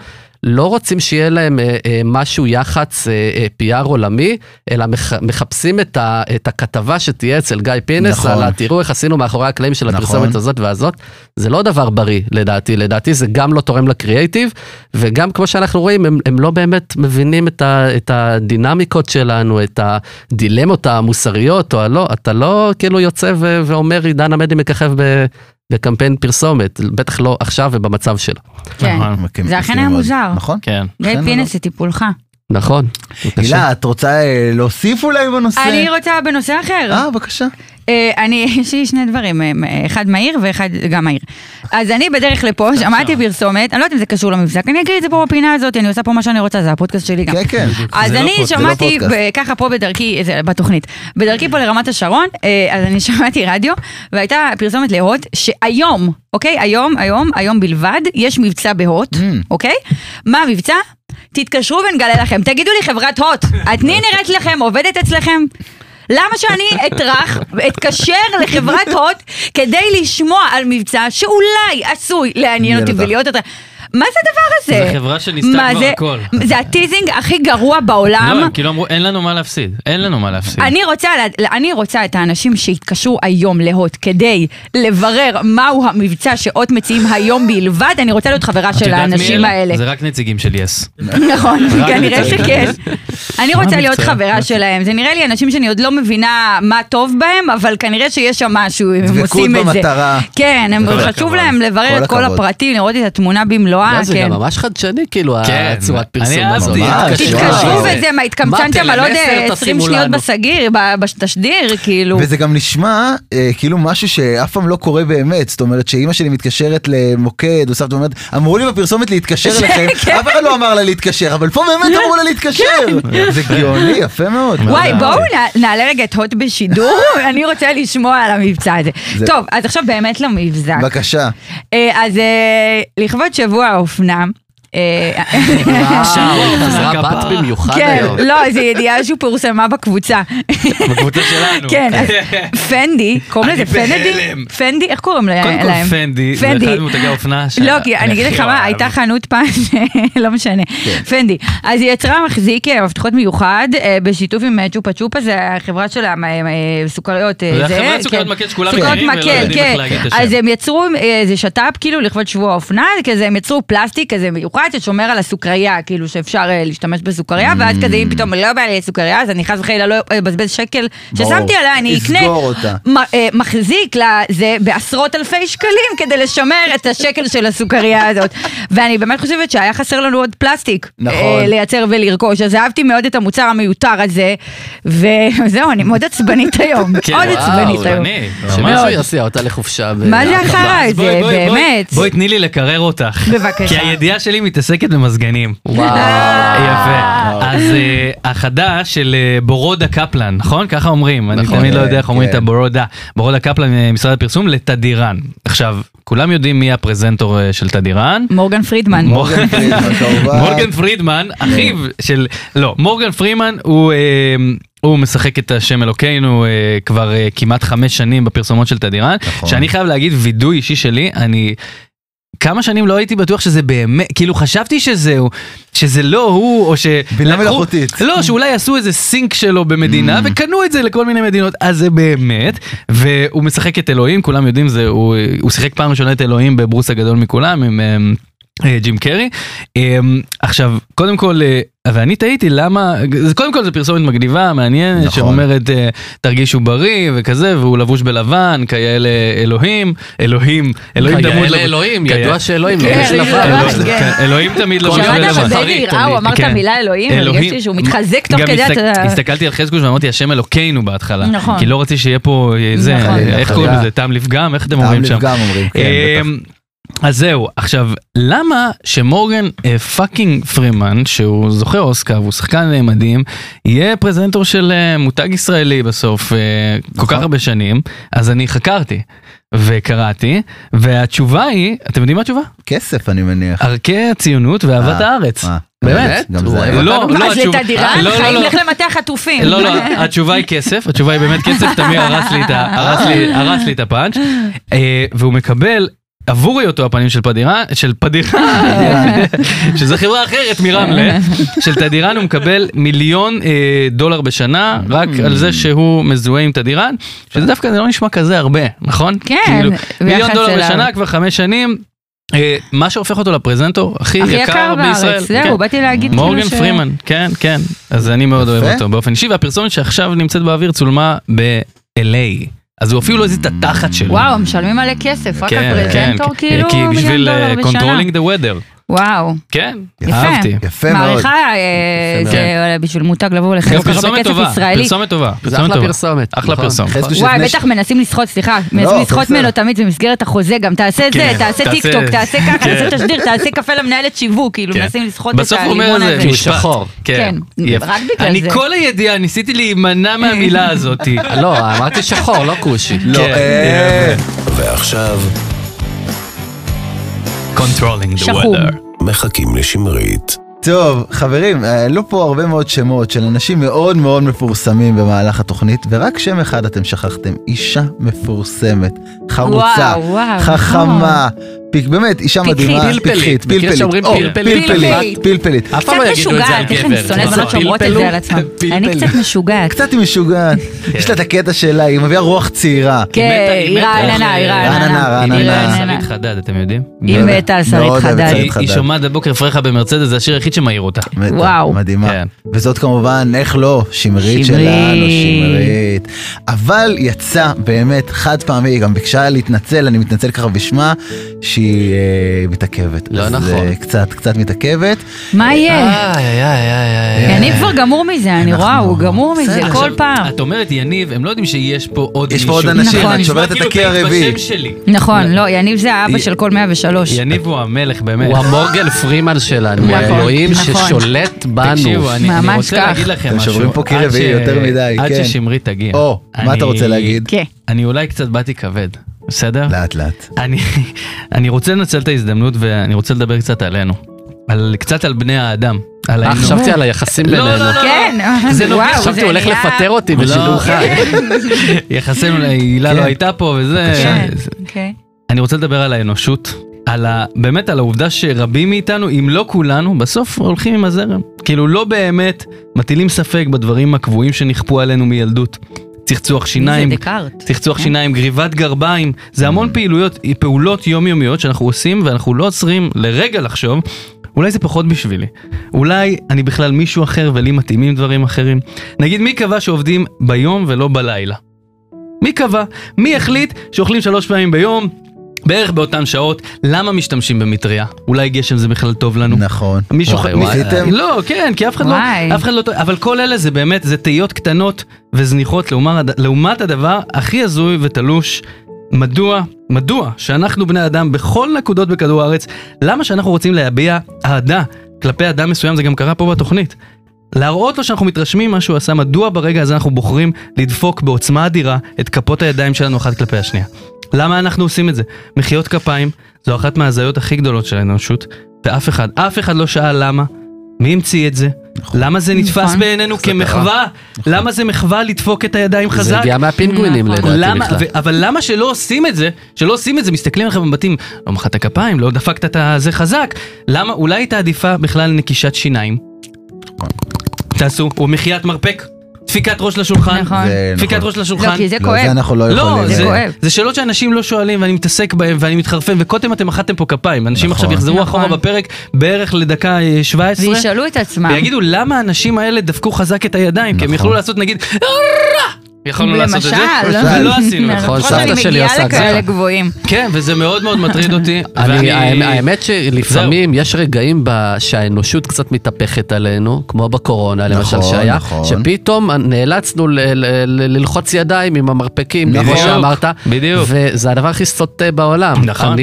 לא רוצים שיהיה להם אה, אה, משהו יח"צ אה, אה, PR עולמי, אלא מח, מחפשים את, ה, את הכתבה שתהיה אצל גיא פינס, נכון. על תראו איך עשינו מאחורי הקלעים של נכון. הפרסומת הזאת והזאת. זה לא דבר בריא לדעתי, לדעתי זה גם לא תורם לקריאייטיב, וגם כמו שאנחנו רואים, הם, הם לא באמת מבינים את, ה, את הדינמיקות שלנו, את הדילמות המוסריות או הלא, אתה לא כאילו יוצא ו, ואומר עידן עמדי מככב ב... בקמפיין פרסומת, בטח לא עכשיו ובמצב שלו. כן. נכון. זה אכן היה. מוזר. נכון? כן. גיא פינס, לטיפולך. נכון. בבקשה. הילה, את רוצה אה, להוסיף אולי בנושא? אני רוצה בנושא אחר. אה, בבקשה. אה, אני, יש לי שני דברים, אה, אחד מהיר ואחד גם מהיר. אז אני בדרך לפה, שמעתי פרסומת, אני לא יודעת אם זה קשור למבזק, אני אגיד את זה פה בפינה הזאת, אני עושה פה מה שאני רוצה, זה הפודקאסט שלי גם. כן, כן. אז לא אני לא שמעתי, ככה פה בדרכי, בתוכנית, בדרכי פה לרמת השרון, אה, אז אני שמעתי רדיו, והייתה פרסומת להוט, שהיום, אוקיי, היום, היום, היום בלבד, יש מבצע בהוט, Mm. אוקיי? מה המבצע? תתקשרו ונגלה לכם. תגידו לי, חברת הוט, אני נראית לכם, עובדת אצלכם? למה שאני אטרח ואתקשר לחברת הוט כדי לשמוע על מבצע שאולי עשוי לעניין עניין אותי. ולהיות יותר... מה זה הדבר הזה? זה חברה שניסתה כבר זה- הכל. זה הטיזינג הכי גרוע בעולם. לא, הם כאילו אמרו, אין לנו מה להפסיד, אין לנו מה להפסיד. אני רוצה, אני רוצה את האנשים שהתקשרו היום להוט כדי לברר מהו המבצע שהוט מציעים היום בלבד, אני רוצה להיות חברה של האנשים אלה? האלה. זה רק נציגים של יס. נכון, כנראה. שכן. אני רוצה להיות? חברה שלהם, זה נראה לי אנשים שאני עוד לא מבינה מה טוב בהם, אבל כנראה שיש שם משהו, אם הם דבקות עושים את זה. במטרה. כן, חשוב. להם לברר כל את כל. הפרטים, לראות את התמונה במלואה, לא, זה כן. גם ממש חדשני, כאילו, כן, הצורת אני פרסום. הזאת. תתקשרו. וזה, מה התקמצנתם על עוד טלמסר אה, 20 תשימו שניות. בסגיר, ב- בתשדיר, כאילו. וזה גם נשמע אה, כאילו משהו שאף פעם לא קורה באמת, זאת אומרת שאימא שלי מתקשרת למוקד, או סבתא אומרת, אמרו לי בפרסומת להתקשר אליכם, אף אחד לא אמר לה להתקשר, אבל פה באמת אמרו לה להתקשר. זה גאוני, יפה מאוד. וואי. בואו נע- נעלה רגע את הוט בשידור, אני רוצה לשמוע על המבצע הזה. זה- טוב, אז עכשיו באמת למבזק. בבקשה. אה, אז אה, לכבוד שבוע האופנה. אה, וואו, חזרה כפרה. בת במיוחד היום. לא, זו ידיעה שפורסמה בקבוצה. בקבוצה שלנו. כן, אז פנדי, קוראים אני לזה פנדי? בהלם. פנדי, איך קוראים לה- קודם להם? כל פנדי, זה אחד ממותגי האופנה ש- לא, כי אני אגיד לך הכי מה, אוהב. הייתה חנות פעם, ש- לא משנה. פנדי. אז היא יצרה מחזיק מפתחות מיוחד בשיתוף עם צ'ופה צ'ופה, זה החברה של הסוכריות. זה החברת סוכריות מקל שכולם סוכריות מכירים ולא מקל, יודעים איך. להגיד את השם. אז הם יצרו איזה שת"פ כאילו לכבוד שבוע האופנה, כזה הם יצרו פלסטיק כזה מיוחד ששומר על הסוכריה, כאילו שאפשר אה, להשתמש בסוכריה, ואז כזה אם פתאום לא בא לי סוכריה, אז אני חס וחלילה לא אבזבז שקל ברור. ששמתי עליה, אני אקנה אה, מחזיק לזה בעשרות אלפי שקלים כדי לשמר את השקל של הסוכריה הזאת. ואני באמת חושבת שהיה חסר לנו עוד פלסטיק. נכון. אה, לייצר ולרכוש, אז אהבתי מאוד את המוצר המיותר הזה, וזהו, אני מאוד עצבנית היום, כן, מאוד עצבנית היום. שמישהו. יסיע אותה לחופשה. מה זה החרא הזה, באמת? בואי תני לי לקרר אותך. בבקשה. כי הידיעה שלי מתעסקת במזגנים. וואו. יפה. אז אה, החדש של אה, בורודה קפלן, נכון? ככה אומרים, אני נכון. תמיד לא יודע איך כן, אומרים כן. את הבורודה. בורודה קפלן ממשרד הפרסום לתדירן. עכשיו, כולם יודעים מי הפרזנטור אה, של תדירן. מורגן פרידמן. מורגן פרידמן, אחיו של, לא, מורגן פרידמן הוא... אה, הוא משחק את השם אלוקינו אה, כבר אה, כמעט חמש שנים בפרסומות של תדירן, נכון. שאני חייב להגיד וידוי אישי שלי, אני כמה שנים לא הייתי בטוח שזה באמת, כאילו חשבתי שזהו, שזה לא הוא, או ש... בינה מלאכותית. לא, שאולי עשו איזה סינק שלו במדינה וקנו את זה לכל מיני מדינות, אז זה באמת, והוא משחק את אלוהים, כולם יודעים, זה, הוא, הוא שיחק פעם ראשונה את אלוהים בברוס הגדול מכולם, עם... אמ, אה, ג'ים קרי. אמ, עכשיו, קודם כל, אה, ואני תהיתי למה, זה- קודם כל זה פרסומת מגניבה, מעניינת, נכון. שאומרת אה, תרגישו בריא וכזה, והוא לבוש בלבן, כאלה אלוהים, אלוהים, אלוהים כיאה דמות לאלוהים, כיאה- ידוע שאלוהים כן, לבוש לבן. אלוהים- כן. כן, אלוהים תמיד לבוש שמעת אלוהים בלבן. שבדי אחרית יראה, הוא. אמר את. המילה אלוהים, הרגשתי שהוא מתחזק תוך כדי, אתה. הסתכלתי על חזקוש ואמרתי השם אלוקינו בהתחלה, נכון. כי לא רציתי שיהיה פה אה, זה, נכון. איך קוראים לזה, טעם לפגם, איך אתם טעם אומרים שם? לפגם אומרים, כן, אמ, אז זהו, עכשיו, למה שמורגן אה, fucking פרימן, שהוא זוכה אוסקר והוא שחקן אה, מדהים, יהיה פרזנטור של אה, מותג ישראלי בסוף אה, כל נכון. כך הרבה שנים, אז אני חקרתי וקראתי, והתשובה היא, אתם יודעים מה התשובה? כסף אני מניח. ערכי הציונות ואהבת אה, הארץ. באמת? גם זה. אוהב. לא, אותנו? לא, אז לתדיראן, לא, לא, חיים לא. לך למטה חטופים. לא, לא, התשובה היא כסף, התשובה היא באמת כסף, תמיר הרס לי את את הפאנץ', והוא מקבל עבור היותו הפנים של פדירן, של פדירן, שזה חברה אחרת מרמלה, של תדירן הוא מקבל מיליון אה, דולר בשנה, רק על זה שהוא מזוהה עם תדירן, שזה דווקא זה לא נשמע כזה הרבה, נכון? כן, כאילו, מיליון דולר. בשנה כבר חמש שנים. אה, מה שהופך אותו לפרזנטור הכי הכי יקר יקר בישראל. בארץ, כן. זהו, באתי להגיד כאילו מורגן ש- פרימן, כן, כן. אז אני מאוד אוהב. אותו באופן אישי, והפרסומת שעכשיו נמצאת באוויר צולמה ב-LA. אז הוא אפילו לא הזיז את התחת שלו. וואו, משלמים עליה כסף, רק כן, על פרזנטור כן, כאילו כי מיליון בשביל דולר אה, בשנה. וואו, כן, יפה. אהבתי. יפה מאוד. מעריכה אה, יפה זה בשביל מותג לבוא לחזק ככה פרסומת בכסף טובה, ישראלי. פרסומת טובה, זה פרסומת אחלה טובה. פרסומת. אחלה נכון. פרסומת. וואי, בטח ש- מנסים לסחוט, סליחה, מנסים הכל לסחוט. ממנו תמיד במסגרת החוזה, גם תעשה זה, כן, תעשה תעשה- טיק טוק, תעשה ככה, כן. תעשה תשדיר, תעשה קפה למנהלת שיווק, כאילו כן. מנסים לסחוט את בסוף הוא אומר הלימון את זה, הזה. כי הוא. שחור. כן, כן. רק בגלל אני זה. כל הידיעה ניסיתי להימנע מהמילה הזאתי. לא, אמרתי שחור, לא כושי. לא, כן, אה, ועכשיו controlling the שחום. weather. מחכים לשמרית. טוב, חברים, עלו פה הרבה מאוד שמות של אנשים מאוד מאוד מפורסמים במהלך התוכנית, ורק שם אחד אתם שכחתם, אישה מפורסמת, חרוצה, וואו, וואו, חכמה, פיק, באמת, אישה. מדהימה, פלפלית. פיקחית, פלפלית, פלפלית? פלפלית, פלפלית. אף קצת פעם לא יגידו את זה על משוגעת, איך אני גבר. שונאת. בנות שאומרות את זה על עצמם. אני פלפלית. קצת משוגעת. קצת היא משוגעת, יש לה את הקטע שלה, היא מביאה רוח צעירה. כן, היא מתה רעננה, היא רעננה. היא היא רעננה. שרית חדד אתם יודעים? היא מתה על שרית חדד. היא שומעת בבוקר פרחה במרצדס זה השיר היחיד שמעיר אותה. מתה, וואו. מדהימה. כן. וזאת כמובן, איך לא, שמרית. שלנו, שמרית. אבל יצא באמת חד פעמי, היא גם ביקשה להתנצל, אני מתנצל ככה בשמה, שהיא אה, מתעכבת. לא אז, נכון. אה, קצת, קצת מתעכבת. מה יהיה? איי, איי, איי, איי. יניב כבר גמור מזה, אני רואה, הוא גמור מזה. כל פעם. את אומרת יניב, הם לא יודעים שיש פה עוד יש מישהו. פה עוד אנשים, נכון. את שוברת את כאילו הרביעי. בשם שלי. נכון, לא, יניב זה האבא היא- של כל 103. יניב הוא המלך באמת. הוא המורגן פרימן שלנו, נכון, האלוהים נכון. ששולט בנו. תקשיבו, אני, אני ממש רוצה כך. להגיד לכם אתם משהו. שוברים פה קיר עד רביעי יותר מדי, עד כן. ששמרית תגיע. או, מה אתה רוצה להגיד? כן. אני אולי קצת באתי כבד, בסדר? לאט לאט. אני, אני רוצה לנצל את ההזדמנות ואני רוצה לדבר קצת עלינו. על, קצת על בני האדם. על אה, האנוש. חשבתי על היחסים לא, בינינו. לא, לא. כן, זה נוגע, וואו, חשבתי זה הוא הולך לפטר אותי לא. בשידור חי. יחסינו, הילה לא כן. הייתה פה וזה. כן, זה- אוקיי. אני רוצה לדבר על האנושות. על ה... באמת על העובדה שרבים מאיתנו, אם לא כולנו, בסוף הולכים עם הזרם. כאילו לא באמת מטילים ספק בדברים הקבועים שנכפו עלינו מילדות. צחצוח שיניים? צחצוח כן. שיניים, גריבת גרביים, זה המון פעילויות, פעולות יומיומיות שאנחנו עושים ואנחנו לא עוצרים לרגע לחשוב, אולי זה פחות בשבילי, אולי אני בכלל מישהו אחר ולי מתאימים דברים אחרים. נגיד מי קבע שעובדים ביום ולא בלילה? מי קבע? מי החליט שאוכלים שלוש פעמים ביום? בערך באותן שעות, למה משתמשים במטריה? אולי גשם זה בכלל טוב לנו? נכון. מישהו וואי, ח- וואי. ניסיתם? לא, כן, כי אף אחד לא, וואי. אף אחד לא, אבל כל אלה זה באמת, זה תהיות קטנות וזניחות לעומת, לעומת הדבר הכי הזוי ותלוש. מדוע, מדוע שאנחנו בני אדם בכל נקודות בכדור הארץ, למה שאנחנו רוצים להביע אהדה כלפי אדם מסוים, זה גם קרה פה בתוכנית. להראות לו שאנחנו מתרשמים מה שהוא עשה, מדוע ברגע הזה אנחנו בוחרים לדפוק בעוצמה אדירה את כפות הידיים שלנו אחת כלפי השנייה. למה אנחנו עושים את זה? מחיאות כפיים זו אחת מההזיות הכי גדולות של האנושות, ואף אחד, אף אחד לא שאל למה, מי המציא את זה, למה זה נתפס נכון. בעינינו כמחווה, למה זה מחווה לדפוק את הידיים זה חזק. הגיע מהפינגווינים נכון. לדעתי למה, בכלל. ו- אבל למה שלא עושים את זה, שלא עושים את זה, מסתכלים עליכם במבטים, לא מחאת כפיים, לא דפקת את הזה חזק, למה, אולי הייתה עדיפה בכלל נקישת שיניים? תעשו, או מחיית מרפק, דפיקת ראש לשולחן, נכון. דפיקת נכון. ראש לשולחן. לא, כי זה לא, כואב. זה אנחנו לא לא, יכולים. זה זה, כואב. זה שאלות שאנשים לא שואלים ואני מתעסק בהם ואני מתחרפן וקודם אתם מחאתם פה כפיים, אנשים נכון. עכשיו יחזרו נכון. אחורה בפרק בערך לדקה אה, 17 וישאלו את עצמם. ויגידו למה האנשים האלה דפקו חזק את הידיים, כי הם. יכלו לעשות נגיד יכולנו לעשות את זה, למשל. ולא עשינו. נכון, לפחות אני סבתא שלי מגיעה עושה את זה. לכאלה גבוהים. כן, וזה מאוד מאוד מטריד אותי. אני, האמת- שלפעמים יש רגעים שהאנושות קצת מתהפכת עלינו, כמו בקורונה למשל נכון, שהיה, נכון. שפתאום נאלצנו ללחוץ ידיים עם המרפקים, כמו שאמרת, בדיוק. וזה הדבר הכי סוטה בעולם. נכון. אני,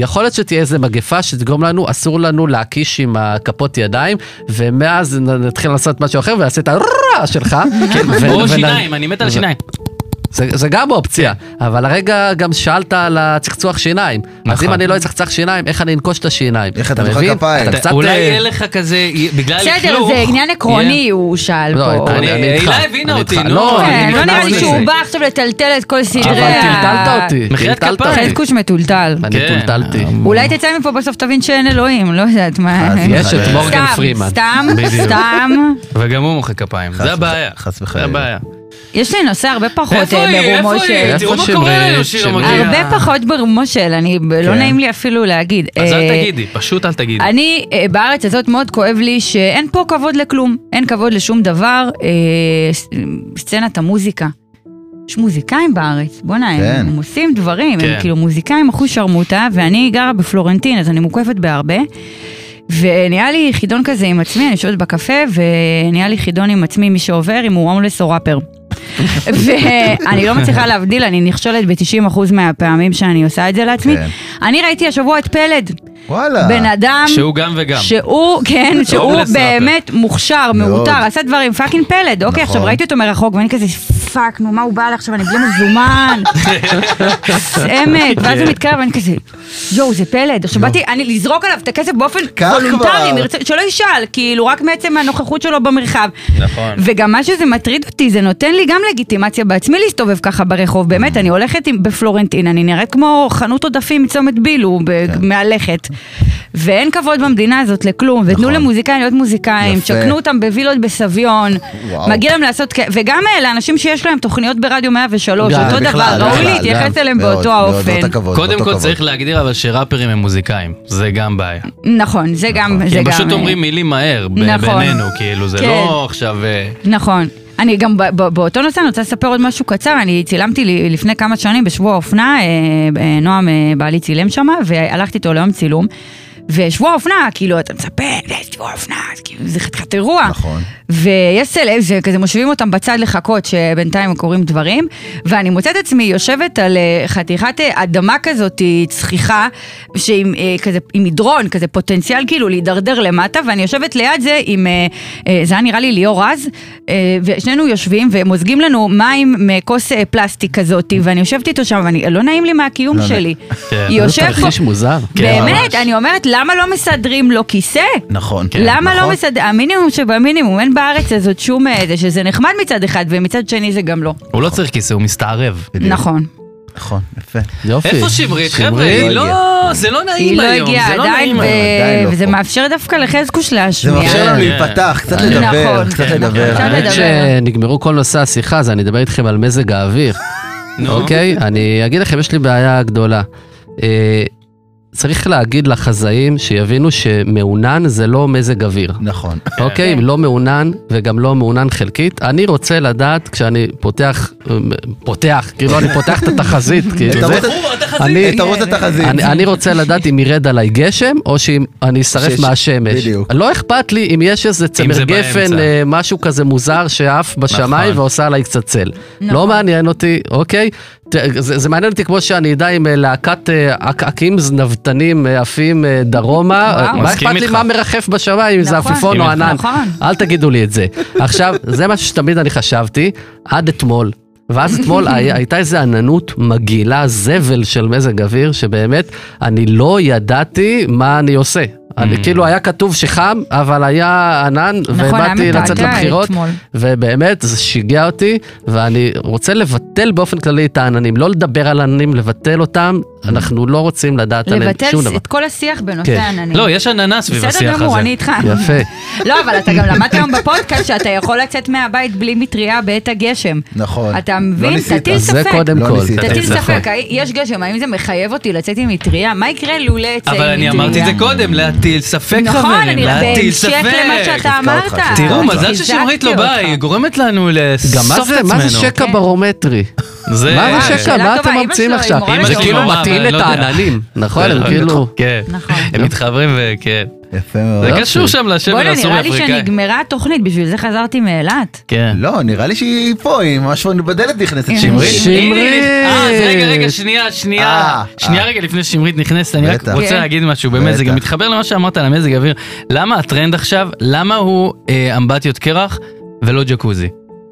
יכול להיות שתהיה איזה מגפה שתגרום לנו, אסור לנו להקיש עם הכפות ידיים, ומאז נתחיל לעשות משהו אחר ונעשה את הרע שלך. ו- או ונ- שיניים, אני מת על ו- השיניים. זה, זה גם אופציה, אבל הרגע גם שאלת על הצחצוח שיניים. אז נכון. אם אני לא אצחצח שיניים, איך אני אנקוש את השיניים? איך אתה מוחא מבין? כפיים? אתה קצת... אולי אה, יהיה לך כזה, בגלל בסדר, לכלוך, זה עניין עקרוני, הוא שאל לא, פה. אני- אני- איתך. הילה הבינה אני אותי, איתך. נו. לא, אני כן, אני לא נראה לי. שהוא בא עכשיו לטלטל את כל סדרי אבל ה... טלטלת אותי. מחיאת כפיים. אותי. חזקוש מטולטל. אני כן. טולטלתי. אולי תצא מפה בסוף תבין שאין אלוהים, לא יודעת מה. אז יש את מורגן פרימן. סתם. סתם. וגם הוא מוחא כפיים, זה הבעיה. וחלילה, חס זה וחלילה. יש לי נושא הרבה פחות איפה אה, היא? ברומו איפה של... היא? תראו מה קורה שמרית? לנו שהיא לא? מגיעה. הרבה פחות ברומו של, אני, לא כן. נעים לי אפילו להגיד. אז אה, אל תגידי, פשוט אל תגידי. אני, אה, בארץ הזאת מאוד כואב לי שאין פה כבוד לכלום. אין כבוד לשום דבר. אה, סצנת המוזיקה. יש מוזיקאים בארץ, בוא'נה, כן. הם, הם עושים דברים, כן. הם כאילו מוזיקאים אחוז שרמוטה, ואני גרה בפלורנטין, אז אני מוקפת בהרבה. ונהיה לי חידון כזה עם עצמי, אני יושבת בקפה, ונהיה לי חידון עם עצמי, מי שעובר, אם הוא הומלס או ראפר. ואני לא מצליחה להבדיל, אני נכשלת ב-90% מהפעמים שאני עושה את זה לעצמי. כן. אני ראיתי השבוע את פלד, וואלה. בן אדם... שהוא גם וגם. שהוא, כן, שהוא באמת מוכשר. מעוטר, עשה דברים, fucking פלד. אוקיי, נכון. עכשיו ראיתי אותו מרחוק, ואני כזה, fuck, נו, מה הוא בא לי עכשיו, אני בלי מזומן. עמק, ואז הוא מתקרב, ואני כזה, יואו, זה פלד. עכשיו באתי, אני לזרוק עליו את הכסף באופן וולונטרי. מרצ- שלא ישאל, כאילו, רק מעצם הנוכחות שלו במרחב. נכון. וגם מה שזה מטריד אותי, זה נותן לי גם לגיטימציה בעצמי להסתובב ככה ברחוב. באמת, אני הולכת עם- בפלורנטין, אני נראית כמו חנות עודפים מצומת בילו, כן. מהלכת. ואין כבוד במדינה הזאת לכלום, ותנו נכון. למוזיקאים להיות מוזיקאים. תשכנו אותם בווילות בסביון. מגיע להם לעשות, וגם לאנשים שיש להם תוכניות ברדיו 103, גם, אותו דבר, ראוי להתייחס. אליהם באותו האופן. קודם כל. צריך להגדיר אבל שראפרים הם מוזיקאים, זה גם בעיה. נכון, זה גם, כי זה הם גם... פשוט אה, אומרים מילים מהר, נכון. בינינו, כאילו, זה כן. לא עכשיו... אה, נכון. אני גם באותו נושא, אני רוצה לספר עוד משהו קצר, אני צילמתי לפני כמה שנים בשבוע האופנה, אה, אה, נועם בעלי צילם שם, והלכתי איתו ליום צילום. ושבוע האופנה, כאילו, אתה מצפה, "אה, שבוע האופנה, אז כאילו, זה חתיכת אירוע. נכון. ויש סלב, זה כזה מושיבים אותם בצד לחכות, שבינתיים קורים דברים, ואני מוצאת עצמי יושבת על אה, חתיכת אה, אדמה כזאת, צחיחה, שעם כזה, עם מדרון, כזה פוטנציאל כאילו להידרדר למטה, ואני יושבת ליד זה עם, זה היה נראה לי ליאור רז, ושנינו יושבים ומוזגים לנו מים מכוס פלסטיק כזאת, ואני יושבת איתו שם, ואני, לא נעים לי מהקיום לא שלי. כן. זה יושב פה, תרחיש מוזר. כן, באמת. אני אומרת, למה לא מסדרים לו כיסא? נכון. למה נכון. לא מסדר... המינימום שבמינימום, אין בארץ הזאת שום... אה, זה שזה נחמד מצד אחד, ומצד שני זה גם לא. הוא לא צריך כיסא, הוא מסתערב. בדיוק. נכון. נכון, יפה. יופי. איפה שמרית? חבר'ה. היא לא לא... זה לא נעים היא לא היום, הגיעה זה לא עדיין, היום. עדיין לא וזה. מאפשר דווקא לחזקוש זה להשמיע. מאפשר לנו כן. להיפתח, קצת נכון, לדבר, כן, קצת נכון. לדבר. האמת לדבר. שנגמרו כל נושא השיחה, אז אני אדבר איתכם על מזג האוויר. נו. אוקיי? אני אגיד לכם, יש לי בעיה גדולה. צריך להגיד לחזאים שיבינו שמעונן זה לא מזג אוויר. נכון. אוקיי? כן. לא מעונן וגם לא מעונן חלקית. אני רוצה לדעת כשאני פותח, פותח, כאילו אני פותח את התחזית, כאילו זה... את ערוץ התחזית. אני, רוצה לדעת אם ירד עליי גשם, או שאם אני אשרף מהשמש. בדיוק. לא אכפת לי אם יש איזה צמר גפן. אה, משהו כזה מוזר שעף בשמיים נכון. ועושה עליי קצת צל. נכון. לא מעניין אותי, אוקיי? זה, זה מעניין אותי כמו שאני אדע אם אה, להקת אה, עקעקים זנבתנים אה, עפים אה, דרומה, וואו. מה אכפת לי. מה מרחף בשמיים, אם זה נכון. עפיפון או ענן? נכון. אל תגידו לי את זה. עכשיו, זה משהו שתמיד אני חשבתי, עד אתמול. ואז אתמול הי- הייתה איזו עננות מגעילה, זבל של מזג אוויר, שבאמת אני לא ידעתי מה אני עושה. אני כאילו היה כתוב שחם, אבל היה ענן, נכון, ובאתי לצאת לבחירות. ובאמת זה שיגע אותי, ואני רוצה לבטל באופן כללי את העננים, לא לדבר על עננים, לבטל אותם, אנחנו לא רוצים לדעת עליהם לבטל שום דבר. את כל השיח בנושא כן. העננים. לא, יש עננה סביב בסדר השיח גמור, הזה. אני איתך. יפה. לא, אבל אתה גם למדת היום בפודקאסט שאתה יכול לצאת מהבית בלי מטריה בעת הגשם. נכון. אתה לא מבין? ניסית. תטיל אז זה ספק. קודם לא כל. תטיל. ספק, יש גשם, האם זה מחייב אותי לצאת עם מטריה? מה יקרה לולא אצא עם אבל מטריה? אני אמרתי את זה קודם, להטיל ספק נכון, חברים, אני להטיל ספק. בהמשך למה שאתה אמרת. תראו. מזל ששמרית לא באה, אותך. היא גורמת לנו גם מה לאסוף זה, את מה זה עצמנו. שקע כן. ברומטרי? זה- מה זה שקע? שאלה מה טובה, אתם אמא ממציאים שלו היא עכשיו? מורה זה כאילו מטעין את לא יודע. העננים, נכון? הם כאילו... כן. נכון. הם מתחברים וכן. יפה מאוד. זה. קשור שם לשבר בוא'נה, הסורי נראה לי אפריקאי. שנגמרה התוכנית, בשביל זה חזרתי מאילת. כן. לא, נראה לי שהיא פה, היא ממש בדלת נכנסת. שמרית. שמרית. אה, אז רגע, רגע, שנייה, שנייה, אה, שנייה אה. רגע לפני ששמרית נכנסת, אני רק. רוצה כן. להגיד משהו, באמת, זה. גם מתחבר למה שאמרת על המזג האוויר. למה הטרנד עכשיו, למה הוא אה, אמבטיות קרח ולא ג'קוזי?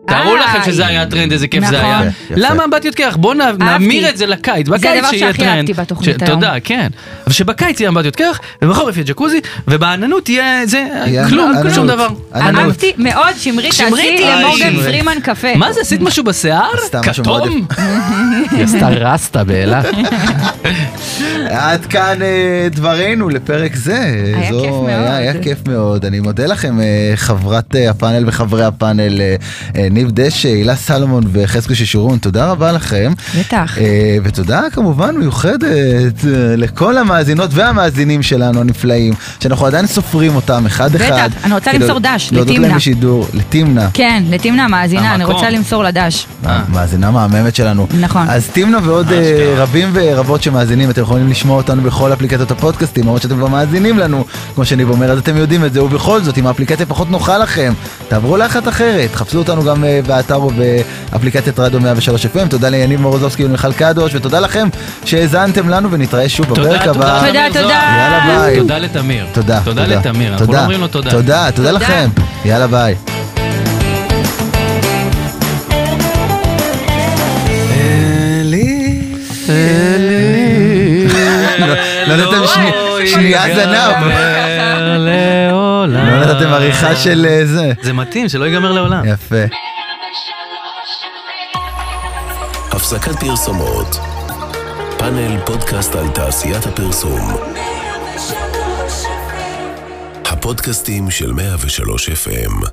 תארו לכם שזה היה הטרנד, איזה כיף זה נכון. היה. יפה. למה אמבטיות קרח? בואו נ- נמיר את זה לקיץ, בקיץ הדבר שיהיה שהכי טרנד. אהבתי בתוכנית היום. תודה, כן. אבל שבקיץ יהיה אמבטיות קרח, ובחורף יהיה ג'קוזי, ובעננות יהיה זה, כלום. שום דבר. אהבתי מאוד, שמרית, שמרית, תעשי למורגן. פרימן קפה. מה זה, עשית משהו בשיער? סתם משהו מאוד כתום? היא עשתה רסטה באילת. עד כאן אה, דברינו לפרק זה. היה כיף מאוד. היה, היה כיף מאוד. אני מודה לכם, אה, חברת אה, הפאנל וחברי הפאנל, אה, אה, ניב דשא, הילה סלומון וחזקו ששורון, תודה רבה לכם. בטח. אה, ותודה כמובן מיוחדת אה, לכל המאזינות והמאזינים שלנו הנפלאים, שאנחנו עדיין סופרים אותם אחד בטח, אחד. אני רוצה למסור דש להודות להם לתמנה. בשידור, לתמנה. כן, לתמנה המאזינה, אני. רוצה למסור לה דש. מאזינה מהממת שלנו. נכון. אז תמנה ועוד אה, רבים ורבות שמאזינים, אתם יכולים לשמוע אותנו בכל אפליקציות הפודקאסטים, למרות שאתם כבר מאזינים לנו, כמו שניב אומר, אז אתם יודעים את זה, ובכל זאת, אם האפליקציה פחות נוחה לכם, תעברו לאחת אחרת, חפשו אותנו גם אה, באתר או באפליקציית רדיו 103 FM, תודה ליניב מורוזובסקי ומיכל קדוש, ותודה לכם שהאזנתם לנו, ונתראה שוב תודה, בפרק הבא. תודה, תודה. תודה. יאללה ביי. תודה לתמיר. תודה, תודה לתמיר, אנחנו לא אומרים לו תודה. תודה, תודה תודה. לכם. יאללה ביי. לא שנייה זנב. לא נתתם עריכה של אה, זה. זה מתאים, שלא ייגמר לעולם. יפה. הפסקת פרסומות. פאנל פודקאסט על תעשיית הפרסום. הפודקאסטים של 103 FM